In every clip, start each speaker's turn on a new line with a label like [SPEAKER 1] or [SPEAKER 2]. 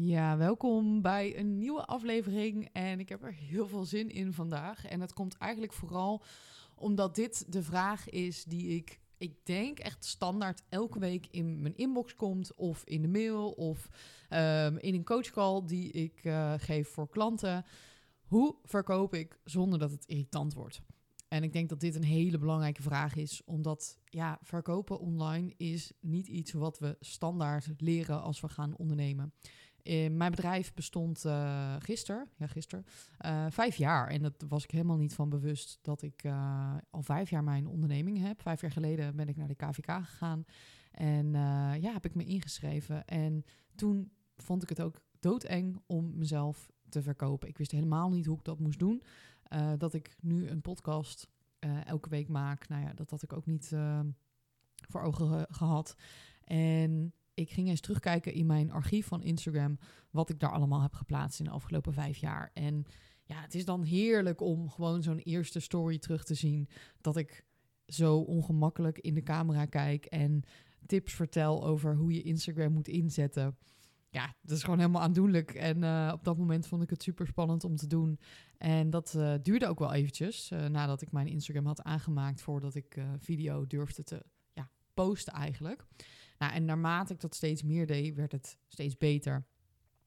[SPEAKER 1] Ja, welkom bij een nieuwe aflevering. En ik heb er heel veel zin in vandaag. En het komt eigenlijk vooral omdat dit de vraag is die ik, ik denk, echt standaard elke week in mijn inbox komt. Of in de mail of ehm, in een coachcall die ik uh, geef voor klanten. Hoe verkoop ik zonder dat het irritant wordt? En ik denk dat dit een hele belangrijke vraag is, omdat ja, verkopen online is niet iets wat we standaard leren als we gaan ondernemen. Mijn bedrijf bestond uh, gisteren, ja gisteren, uh, vijf jaar. En dat was ik helemaal niet van bewust dat ik al vijf jaar mijn onderneming heb. Vijf jaar geleden ben ik naar de KVK gegaan en ja, heb ik me ingeschreven. En toen vond ik het ook doodeng om mezelf te verkopen. Ik wist helemaal niet hoe ik dat moest doen. dat ik nu een podcast elke week maak, nou ja, dat had ik ook niet voor ogen gehad. En ik ging eens terugkijken in mijn archief van Instagram. wat ik daar allemaal heb geplaatst in de afgelopen vijf jaar. En ja, het is dan heerlijk om gewoon zo'n eerste story terug te zien. Dat ik zo ongemakkelijk in de camera kijk en tips vertel over hoe je Instagram moet inzetten. Ja, dat is gewoon helemaal aandoenlijk. En uh, op dat moment vond ik het super spannend om te doen. En dat uh, duurde ook wel eventjes uh, nadat ik mijn Instagram had aangemaakt voordat ik video durfde te ja, posten eigenlijk. Nou, en naarmate ik dat steeds meer deed, werd het steeds beter.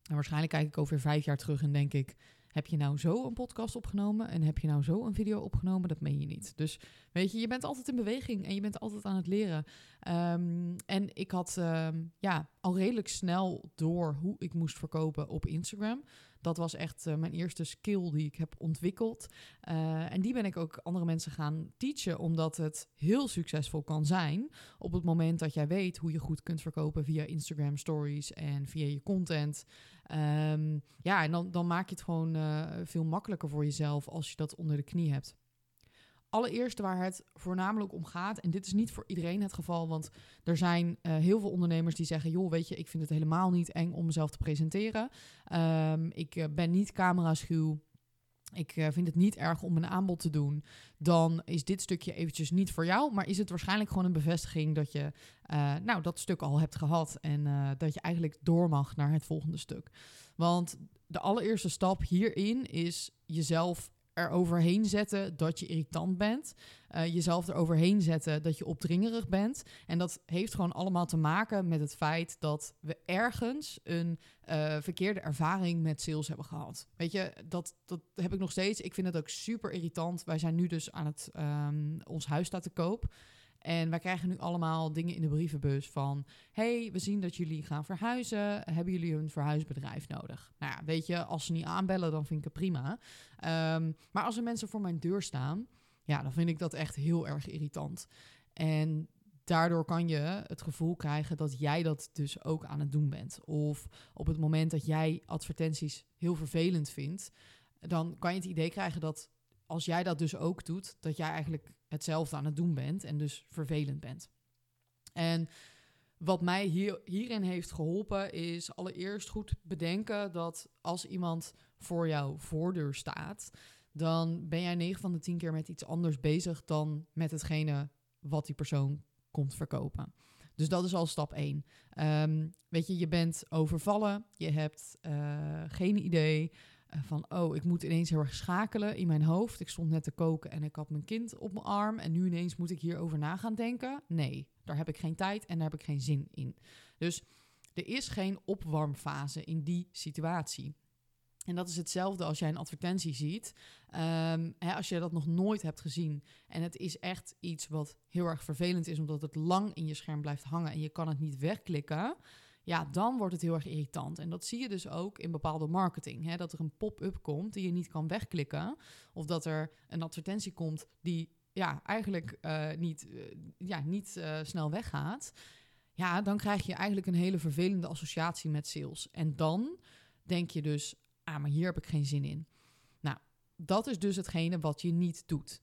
[SPEAKER 1] En waarschijnlijk kijk ik over vijf jaar terug en denk ik... Heb je nou zo een podcast opgenomen en heb je nou zo een video opgenomen? Dat meen je niet. Dus weet je, je bent altijd in beweging en je bent altijd aan het leren. Um, en ik had um, ja, al redelijk snel door hoe ik moest verkopen op Instagram. Dat was echt uh, mijn eerste skill die ik heb ontwikkeld. Uh, en die ben ik ook andere mensen gaan teachen, omdat het heel succesvol kan zijn op het moment dat jij weet hoe je goed kunt verkopen via Instagram stories en via je content. Um, ja, en dan, dan maak je het gewoon uh, veel makkelijker voor jezelf als je dat onder de knie hebt. Allereerst waar het voornamelijk om gaat, en dit is niet voor iedereen het geval, want er zijn uh, heel veel ondernemers die zeggen: joh, weet je, ik vind het helemaal niet eng om mezelf te presenteren. Um, ik uh, ben niet camera-schuw. Ik uh, vind het niet erg om een aanbod te doen. Dan is dit stukje eventjes niet voor jou. Maar is het waarschijnlijk gewoon een bevestiging dat je nou, dat stuk al hebt gehad. En dat je eigenlijk door mag naar het volgende stuk. Want de allereerste stap hierin is jezelf er overheen zetten dat je irritant bent. Uh, jezelf eroverheen zetten dat je opdringerig bent. En dat heeft gewoon allemaal te maken met het feit dat we ergens een uh, verkeerde ervaring met sales hebben gehad. Weet je, dat, dat heb ik nog steeds. Ik vind het ook super irritant. Wij zijn nu dus aan het, um, ons huis staat te koop. En wij krijgen nu allemaal dingen in de brievenbus van... hey, we zien dat jullie gaan verhuizen. Hebben jullie een verhuisbedrijf nodig? Nou ja, weet je, als ze niet aanbellen, dan vind ik het prima. Um, maar als er mensen voor mijn deur staan... ja, dan vind ik dat echt heel erg irritant. En daardoor kan je het gevoel krijgen dat jij dat dus ook aan het doen bent. Of op het moment dat jij advertenties heel vervelend vindt... dan kan je het idee krijgen dat als jij dat dus ook doet, dat jij eigenlijk hetzelfde aan het doen bent en dus vervelend bent. En wat mij hier, hierin heeft geholpen is allereerst goed bedenken dat als iemand voor jouw voordeur staat, dan ben jij 9 van de 10 keer met iets anders bezig dan met hetgene wat die persoon komt verkopen. Dus dat is al stap 1. Um, ehm, weet je, je bent overvallen, je hebt uh, geen idee eh, van, oh, ik moet ineens heel erg schakelen in mijn hoofd. Ik stond net te koken en ik had mijn kind op mijn arm. En nu ineens moet ik hierover na gaan denken. Nee, daar heb ik geen tijd en daar heb ik geen zin in. Dus er is geen opwarmfase in die situatie. En dat is hetzelfde als jij een advertentie ziet. Um, hè, als je dat nog nooit hebt gezien en het is echt iets wat heel erg vervelend is, omdat het lang in je scherm blijft hangen en je kan het niet wegklikken ja, dan wordt het heel erg irritant. En dat zie je dus ook in bepaalde marketing. Hè? Dat er een pop-up komt die je niet kan wegklikken. Of dat er een advertentie komt die ja, eigenlijk uh, niet, uh, ja, niet uh, snel weggaat. Ja, dan krijg je eigenlijk een hele vervelende associatie met sales. En dan denk je dus, ah, maar hier heb ik geen zin in. Nou, dat is dus hetgene wat je niet doet.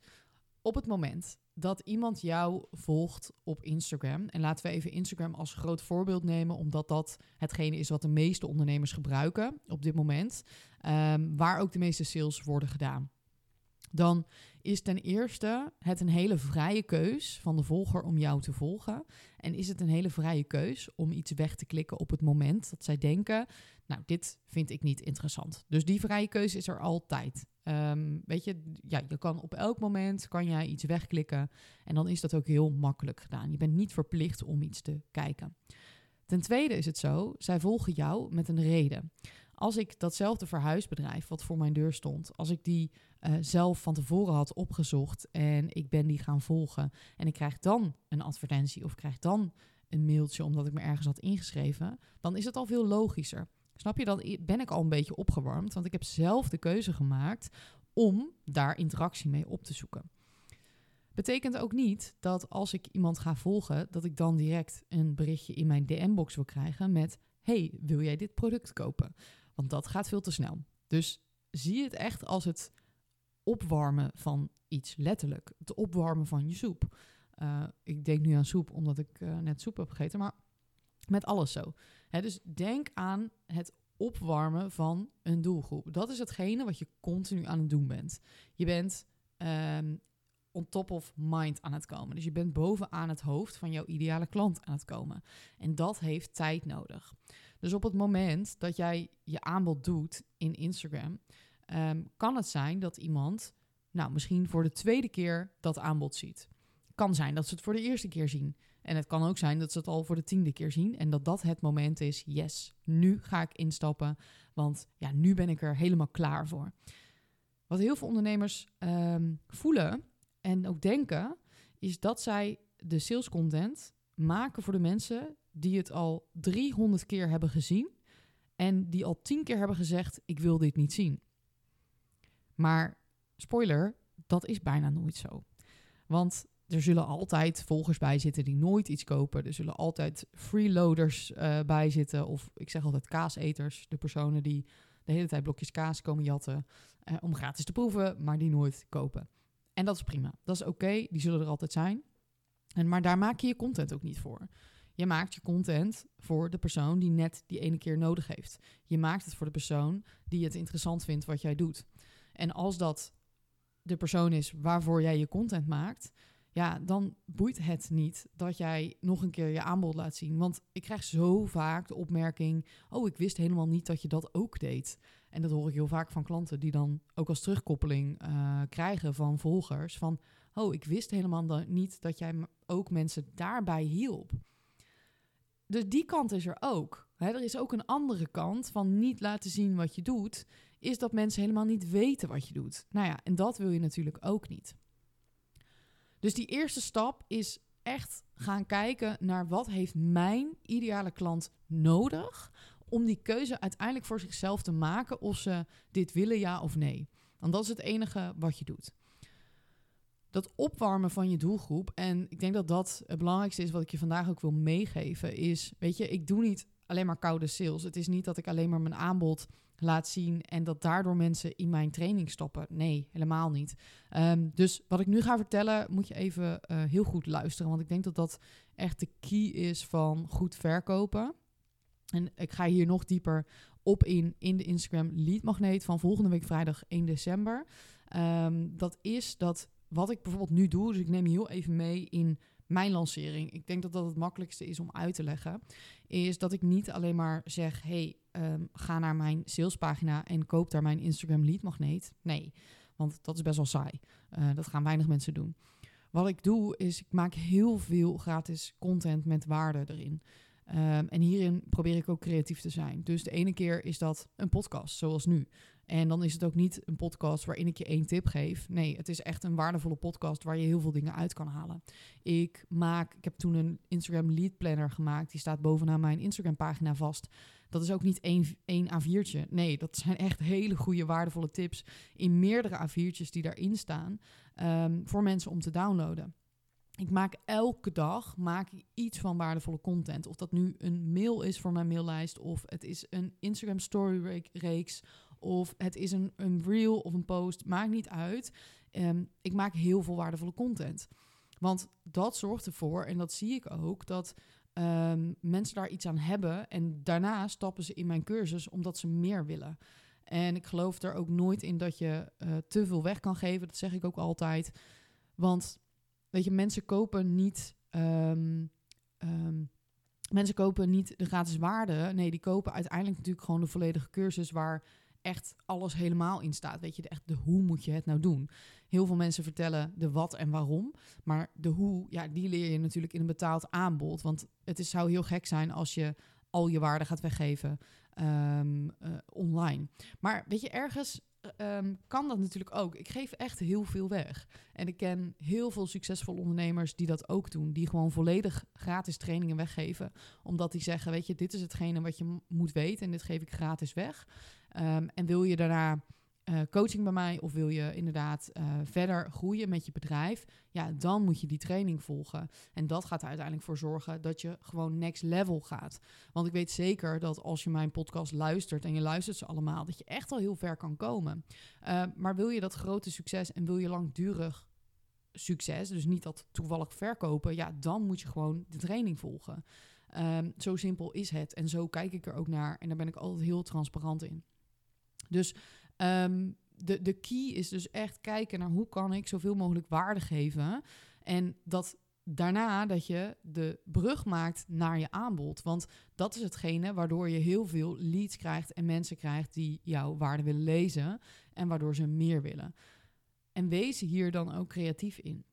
[SPEAKER 1] Op het moment dat iemand jou volgt op Instagram. En laten we even Instagram als groot voorbeeld nemen, omdat dat hetgene is wat de meeste ondernemers gebruiken op dit moment. Um, waar ook de meeste sales worden gedaan. Dan is ten eerste het een hele vrije keus van de volger om jou te volgen. En is het een hele vrije keus om iets weg te klikken op het moment dat zij denken, nou, dit vind ik niet interessant. Dus die vrije keuze is er altijd. Ehm, weet je, ja, je kan op elk moment kan jij iets wegklikken en dan is dat ook heel makkelijk gedaan. Je bent niet verplicht om iets te kijken. Ten tweede is het zo, zij volgen jou met een reden. Als ik datzelfde verhuisbedrijf wat voor mijn deur stond, als ik die uh, zelf van tevoren had opgezocht en ik ben die gaan volgen en ik krijg dan een advertentie of krijg dan een mailtje omdat ik me ergens had ingeschreven, dan is het al veel logischer. Snap je? Dan ben ik al een beetje opgewarmd, want ik heb zelf de keuze gemaakt om daar interactie mee op te zoeken. Betekent ook niet dat als ik iemand ga volgen, dat ik dan direct een berichtje in mijn DM-box wil krijgen met: Hey, wil jij dit product kopen? Want dat gaat veel te snel. Dus zie het echt als het opwarmen van iets, letterlijk. Het opwarmen van je soep. Uh, ik denk nu aan soep omdat ik uh, net soep heb gegeten, maar met alles zo. Hè, dus denk aan het opwarmen van een doelgroep. Dat is hetgene wat je continu aan het doen bent. Je bent um, on top of mind aan het komen. Dus je bent bovenaan het hoofd van jouw ideale klant aan het komen. En dat heeft tijd nodig. Dus op het moment dat jij je aanbod doet in Instagram, um, kan het zijn dat iemand, nou misschien voor de tweede keer dat aanbod ziet. Kan zijn dat ze het voor de eerste keer zien. En het kan ook zijn dat ze het al voor de tiende keer zien. En dat dat het moment is, yes, nu ga ik instappen. Want ja, nu ben ik er helemaal klaar voor. Wat heel veel ondernemers um, voelen en ook denken, is dat zij de sales content maken voor de mensen die het al 300 keer hebben gezien. En die al 10 keer hebben gezegd: Ik wil dit niet zien. Maar spoiler, dat is bijna nooit zo. Want er zullen altijd volgers bij zitten die nooit iets kopen. Er zullen altijd freeloaders uh, bij zitten. Of ik zeg altijd kaaseters. De personen die de hele tijd blokjes kaas komen jatten. Uh, om gratis te proeven, maar die nooit kopen. En dat is prima. Dat is oké. die zullen er altijd zijn. En, maar daar maak je je content ook niet voor. Je maakt je content voor de persoon die net die ene keer nodig heeft. Je maakt het voor de persoon die het interessant vindt wat jij doet. En als dat de persoon is waarvoor jij je content maakt, ja, dan boeit het niet dat jij nog een keer je aanbod laat zien. Want ik krijg zo vaak de opmerking: Oh, ik wist helemaal niet dat je dat ook deed. En dat hoor ik heel vaak van klanten die dan ook als terugkoppeling uh, krijgen van volgers: van Oh, ik wist helemaal niet dat jij ook mensen daarbij hielp. Dus die kant is er ook. Er is ook een andere kant van niet laten zien wat je doet, is dat mensen helemaal niet weten wat je doet. Nou ja, en dat wil je natuurlijk ook niet. Dus die eerste stap is echt gaan kijken naar wat heeft mijn ideale klant nodig om die keuze uiteindelijk voor zichzelf te maken of ze dit willen ja of nee. Want dat is het enige wat je doet. Dat opwarmen van je doelgroep en ik denk dat dat het belangrijkste is wat ik je vandaag ook wil meegeven is, weet je, ik doe niet alleen maar koude sales. Het is niet dat ik alleen maar mijn aanbod laat zien en dat daardoor mensen in mijn training stoppen. Nee, helemaal niet. Um, dus wat ik nu ga vertellen, moet je even uh, heel goed luisteren, want ik denk dat dat echt de key is van goed verkopen. En ik ga hier nog dieper op in in de Instagram lead magneet van volgende week vrijdag 1 december. Um, dat is dat wat ik bijvoorbeeld nu doe, dus ik neem je heel even mee in mijn lancering. Ik denk dat dat het makkelijkste is om uit te leggen. Is dat ik niet alleen maar zeg: hey, um, ga naar mijn salespagina en koop daar mijn Instagram lead magneet. Nee, want dat is best wel saai. Uh, dat gaan weinig mensen doen. Wat ik doe is, ik maak heel veel gratis content met waarde erin. Um, en hierin probeer ik ook creatief te zijn. Dus de ene keer is dat een podcast, zoals nu. En dan is het ook niet een podcast waarin ik je één tip geef. Nee, het is echt een waardevolle podcast waar je heel veel dingen uit kan halen. Ik maak, ik heb toen een Instagram lead planner gemaakt. Die staat bovenaan mijn Instagram pagina vast. Dat is ook niet één, één A4'tje. Nee, dat zijn echt hele goede, waardevolle tips in meerdere A4'tjes die daarin staan. Um, voor mensen om te downloaden. Ik maak elke dag maak iets van waardevolle content. Of dat nu een mail is voor mijn maillijst, of het is een Instagram story reeks, of het is een, een reel of een post. Maakt niet uit. Um, ik maak heel veel waardevolle content. Want dat zorgt ervoor, en dat zie ik ook, dat um, mensen daar iets aan hebben. En daarna stappen ze in mijn cursus omdat ze meer willen. En ik geloof er ook nooit in dat je uh, te veel weg kan geven. Dat zeg ik ook altijd. Want weet je, mensen kopen niet. Um, mensen kopen niet de gratis waarde. Nee, die kopen uiteindelijk natuurlijk gewoon de volledige cursus waar echt alles helemaal in staat. Weet je, de, echt de hoe moet je het nou doen? Heel veel mensen vertellen de wat en waarom. Maar de hoe, ja, die leer je natuurlijk in een betaald aanbod. Want het is, zou heel gek zijn als je al je waarde gaat weggeven um, uh, online. Maar weet je, ergens um, kan dat natuurlijk ook. Ik geef echt heel veel weg. En ik ken heel veel succesvolle ondernemers die dat ook doen. Die gewoon volledig gratis trainingen weggeven. Omdat die zeggen, weet je, dit is hetgene wat je moet weten. En dit geef ik gratis weg. Um, en wil je daarna uh, coaching bij mij of wil je inderdaad uh, verder groeien met je bedrijf, ja, dan moet je die training volgen. En dat gaat er uiteindelijk voor zorgen dat je gewoon next level gaat. Want ik weet zeker dat als je mijn podcast luistert en je luistert ze allemaal, dat je echt al heel ver kan komen. Uh, maar wil je dat grote succes en wil je langdurig succes, dus niet dat toevallig verkopen, ja, dan moet je gewoon de training volgen. Um, zo simpel is het. En zo kijk ik er ook naar. En daar ben ik altijd heel transparant in. Dus um, de, de key is dus echt kijken naar hoe kan ik zoveel mogelijk waarde geven. En dat daarna dat je de brug maakt naar je aanbod. Want dat is hetgene waardoor je heel veel leads krijgt en mensen krijgt die jouw waarde willen lezen en waardoor ze meer willen. En wees hier dan ook creatief in.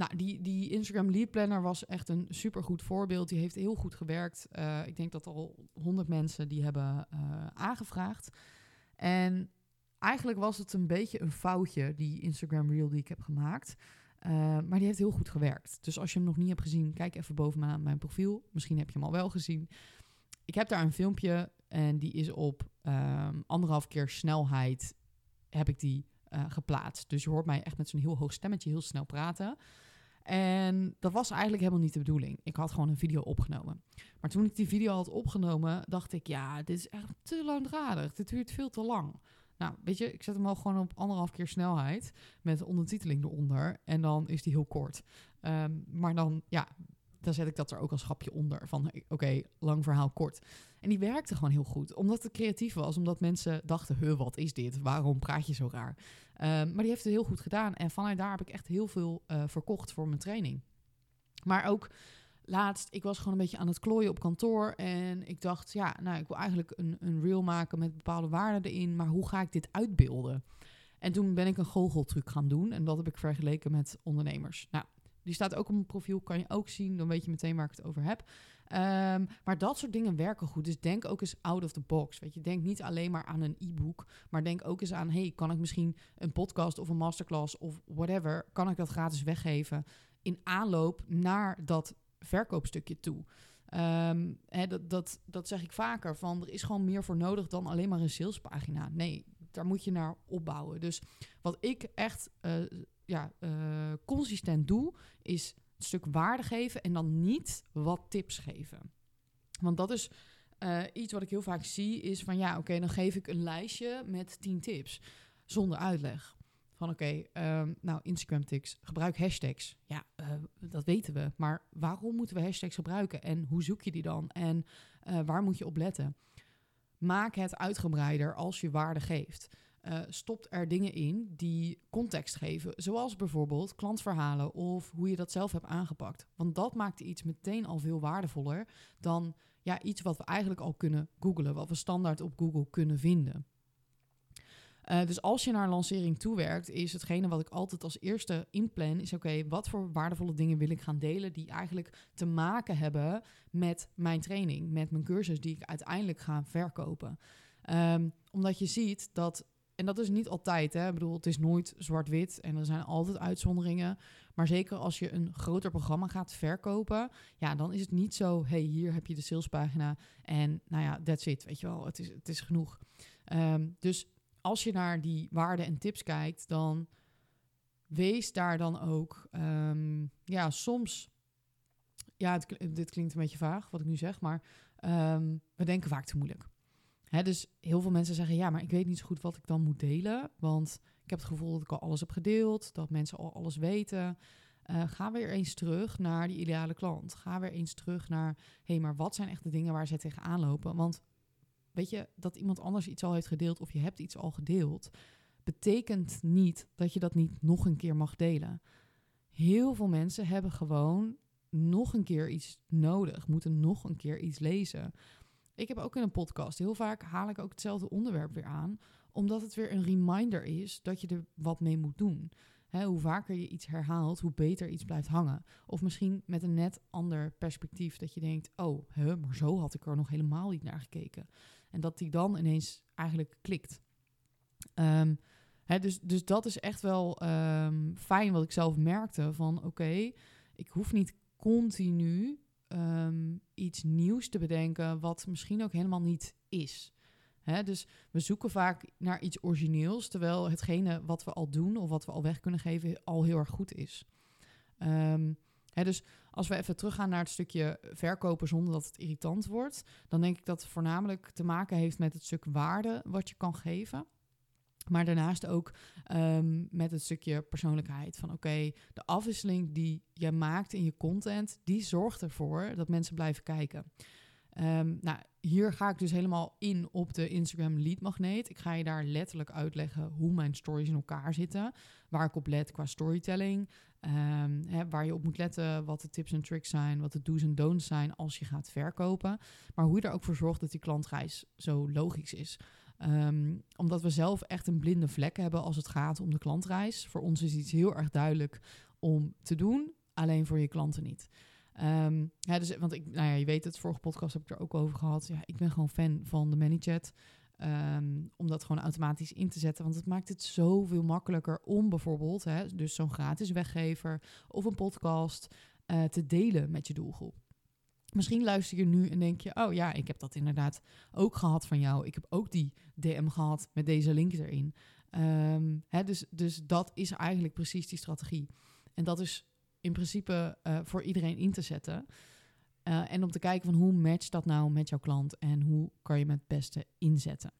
[SPEAKER 1] Nou, die, die Instagram Lead Planner was echt een supergoed voorbeeld. Die heeft heel goed gewerkt. Uh, ik denk dat al honderd mensen die hebben uh, aangevraagd. En eigenlijk was het een beetje een foutje, die Instagram Reel die ik heb gemaakt. Uh, maar die heeft heel goed gewerkt. Dus als je hem nog niet hebt gezien, kijk even bovenaan mijn profiel. Misschien heb je hem al wel gezien. Ik heb daar een filmpje en die is op um, anderhalf keer snelheid heb ik die geplaatst. Dus je hoort mij echt met zo'n heel hoog stemmetje heel snel praten. En dat was eigenlijk helemaal niet de bedoeling. Ik had gewoon een video opgenomen. Maar toen ik die video had opgenomen, dacht ik, ja, dit is echt te langdradig. Dit duurt veel te lang. Nou, weet je, ik zet hem al gewoon op anderhalf keer snelheid met ondertiteling eronder. En dan is die heel kort. Um, maar dan, ja, dan zet ik dat er ook als schapje onder. Van oké, lang verhaal kort. En die werkte gewoon heel goed. Omdat het creatief was. Omdat mensen dachten, huh, wat is dit? Waarom praat je zo raar? Um, maar die heeft het heel goed gedaan. En vanuit daar heb ik echt heel veel uh, verkocht voor mijn training. Maar ook laatst, ik was gewoon een beetje aan het klooien op kantoor. En ik dacht, ja, nou, ik wil eigenlijk een, een reel maken met bepaalde waarden erin. Maar hoe ga ik dit uitbeelden? En toen ben ik een goocheltruc gaan doen. En dat heb ik vergeleken met ondernemers. Nou, die staat ook op mijn profiel, kan je ook zien. Dan weet je meteen waar ik het over heb. Um, maar dat soort dingen werken goed. Dus denk ook eens out of the box. Weet je, denk niet alleen maar aan een e-book, maar denk ook eens aan: hey, kan ik misschien een podcast of een masterclass of whatever, kan ik dat gratis weggeven in aanloop naar dat verkoopstukje toe? Um, dat, dat, dat zeg ik vaker. Van er is gewoon meer voor nodig dan alleen maar een salespagina. Nee, daar moet je naar opbouwen. Dus wat ik echt uh, ja, uh, consistent doe, is een stuk waarde geven en dan niet wat tips geven. Want dat is uh, iets wat ik heel vaak zie, is van ja, oké, dan geef ik een lijstje met 10 tips zonder uitleg. Van oké, um, nou Instagram tips, gebruik hashtags. Ja, uh, dat weten we. Maar waarom moeten we hashtags gebruiken? En hoe zoek je die dan? En waar moet je op letten? Maak het uitgebreider als je waarde geeft uh, stopt er dingen in die context geven. Zoals bijvoorbeeld klantverhalen of hoe je dat zelf hebt aangepakt. Want dat maakt iets meteen al veel waardevoller dan ja, iets wat we eigenlijk al kunnen googlen, wat we standaard op Google kunnen vinden. Uh, dus als je naar een lancering toewerkt, is hetgene wat ik altijd als eerste inplan, is oké, wat voor waardevolle dingen wil ik gaan delen die eigenlijk te maken hebben met mijn training, met mijn cursus die ik uiteindelijk ga verkopen. Um, omdat je ziet dat en dat is niet altijd, hè. Ik bedoel, het is nooit zwart-wit en er zijn altijd uitzonderingen. Maar zeker als je een groter programma gaat verkopen, ja, dan is het niet zo, hey, hier heb je de salespagina en nou ja, that's it, weet je wel, het is, het is genoeg. Um, dus als je naar die waarden en tips kijkt, dan wees daar dan ook, um, ja, soms, ja, dit klinkt een beetje vaag wat ik nu zeg, maar um, we denken vaak te moeilijk. Hè, dus heel veel mensen zeggen, ja, maar ik weet niet zo goed wat ik dan moet delen. Want ik heb het gevoel dat ik al alles heb gedeeld, dat mensen al alles weten. Uh, ga weer eens terug naar die ideale klant. Ga weer eens terug naar, hé, hey, maar wat zijn echt de dingen waar ze tegenaan lopen? Want weet je, dat iemand anders iets al heeft gedeeld of je hebt iets al gedeeld, betekent niet dat je dat niet nog een keer mag delen. Heel veel mensen hebben gewoon nog een keer iets nodig, moeten nog een keer iets lezen. Ik heb ook in een podcast, heel vaak haal ik ook hetzelfde onderwerp weer aan, omdat het weer een reminder is dat je er wat mee moet doen. hoe vaker je iets herhaalt, hoe beter iets blijft hangen. Of misschien met een net ander perspectief, dat je denkt, oh, maar zo had ik er nog helemaal niet naar gekeken. En dat die dan ineens eigenlijk klikt. Um, dus, dus dat is echt wel ehm, fijn wat ik zelf merkte van oké, ik hoef niet continu ehm, iets nieuws te bedenken wat misschien ook helemaal niet is. dus we zoeken vaak naar iets origineels, terwijl hetgene wat we al doen of wat we al weg kunnen geven al heel erg goed is. Um, dus als we even teruggaan naar het stukje verkopen zonder dat het irritant wordt, dan denk ik dat het voornamelijk te maken heeft met het stuk waarde wat je kan geven. Maar daarnaast ook um, met het stukje persoonlijkheid. Van oké, de afwisseling die je maakt in je content, die zorgt ervoor dat mensen blijven kijken. Um, nou, hier ga ik dus helemaal in op de Instagram lead magneet. Ik ga je daar letterlijk uitleggen hoe mijn stories in elkaar zitten. Waar ik op let qua storytelling. Hè, waar je op moet letten, wat de tips en tricks zijn, wat de do's en don'ts zijn als je gaat verkopen. Maar hoe je er ook voor zorgt dat die klantreis zo logisch is. Ehm, omdat we zelf echt een blinde vlek hebben als het gaat om de klantreis. Voor ons is iets heel erg duidelijk om te doen, alleen voor je klanten niet. Ja, dus, want ik, nou ja, je weet het, vorige podcast heb ik er ook over gehad. Ja, ik ben gewoon fan van de ManyChat. Um, om dat gewoon automatisch in te zetten. Want het maakt het zoveel makkelijker om bijvoorbeeld, hè, dus zo'n gratis weggever of een podcast, uh, te delen met je doelgroep. Misschien luister je nu en denk je: Oh ja, ik heb dat inderdaad ook gehad van jou. Ik heb ook die DM gehad met deze link erin. Um, hè, dus, dus dat is eigenlijk precies die strategie. En dat is in principe uh, voor iedereen in te zetten. Uh, en om te kijken van hoe matcht dat nou met jouw klant en hoe kan je hem het beste inzetten.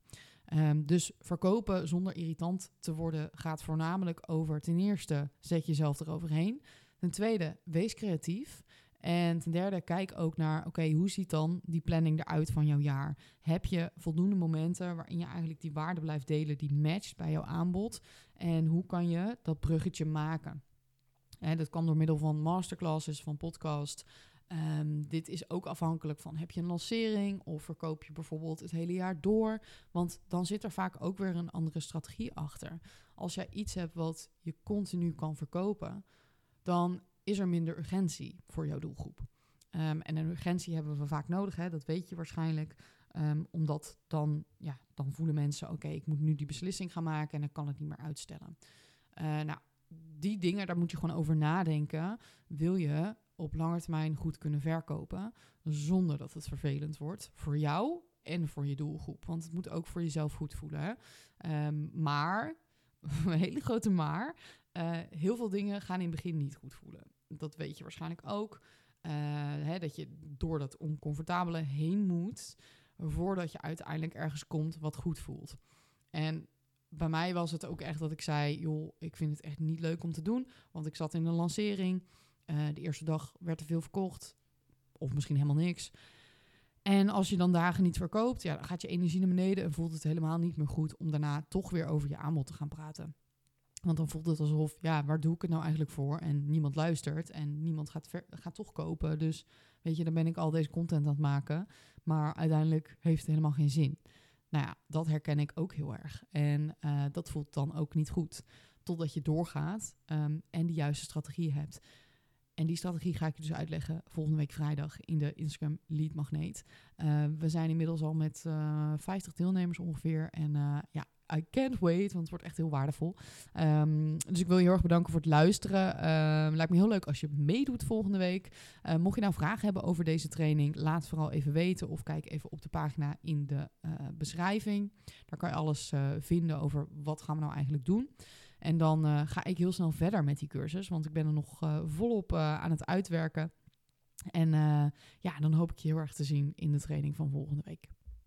[SPEAKER 1] Um, dus verkopen zonder irritant te worden gaat voornamelijk over ten eerste zet jezelf eroverheen. Ten tweede, wees creatief. En ten derde, kijk ook naar, oké, hoe ziet dan die planning eruit van jouw jaar? Heb je voldoende momenten waarin je eigenlijk die waarde blijft delen die matcht bij jouw aanbod? En hoe kan je dat bruggetje maken? En dat kan door middel van masterclasses, van podcast. Um, dit is ook afhankelijk van, heb je een lancering of verkoop je bijvoorbeeld het hele jaar door? Want dan zit er vaak ook weer een andere strategie achter. Als jij iets hebt wat je continu kan verkopen, dan is er minder urgentie voor jouw doelgroep. Um, en een urgentie hebben we vaak nodig, hè? dat weet je waarschijnlijk. Um, omdat dan, ja, dan voelen mensen, oké, ik moet nu die beslissing gaan maken en dan kan het niet meer uitstellen. Uh, nou, die dingen, daar moet je gewoon over nadenken. Wil je op lange termijn goed kunnen verkopen, zonder dat het vervelend wordt voor jou en voor je doelgroep. Want het moet ook voor jezelf goed voelen. Um, maar, een hele grote maar, uh, heel veel dingen gaan in het begin niet goed voelen dat weet je waarschijnlijk ook. Uh, hè, dat je door dat oncomfortabele heen moet voordat je uiteindelijk ergens komt wat goed voelt. En bij mij was het ook echt dat ik zei: joh, ik vind het echt niet leuk om te doen, want ik zat in een lancering. Uh, de eerste dag werd er veel verkocht, of misschien helemaal niks. En als je dan dagen niet verkoopt, ja, dan gaat je energie naar beneden en voelt het helemaal niet meer goed om daarna toch weer over je aanbod te gaan praten. Want dan voelt het alsof, ja, waar doe ik het nou eigenlijk voor? En niemand luistert en niemand gaat, gaat toch kopen. Dus weet je, dan ben ik al deze content aan het maken. Maar uiteindelijk heeft het helemaal geen zin. Nou ja, dat herken ik ook heel erg. En uh, dat voelt dan ook niet goed. Totdat je doorgaat um, en de juiste strategie hebt. En die strategie ga ik je dus uitleggen volgende week vrijdag in de Instagram Lead Magneet. Uh, we zijn inmiddels al met uh, eh, 50 deelnemers ongeveer. En ja, I can't wait, want het wordt echt heel waardevol. Um, dus ik wil je heel erg bedanken voor het luisteren. Um, lijkt me heel leuk als je meedoet volgende week. Uh, mocht je nou vragen hebben over deze training, laat vooral even weten of kijk even op de pagina in de uh, beschrijving. Daar kan je alles uh, vinden over wat gaan we nou eigenlijk doen. En dan ga ik heel snel verder met die cursus, want ik ben er nog volop aan het uitwerken. En ja, dan hoop ik je heel erg te zien in de training van volgende week.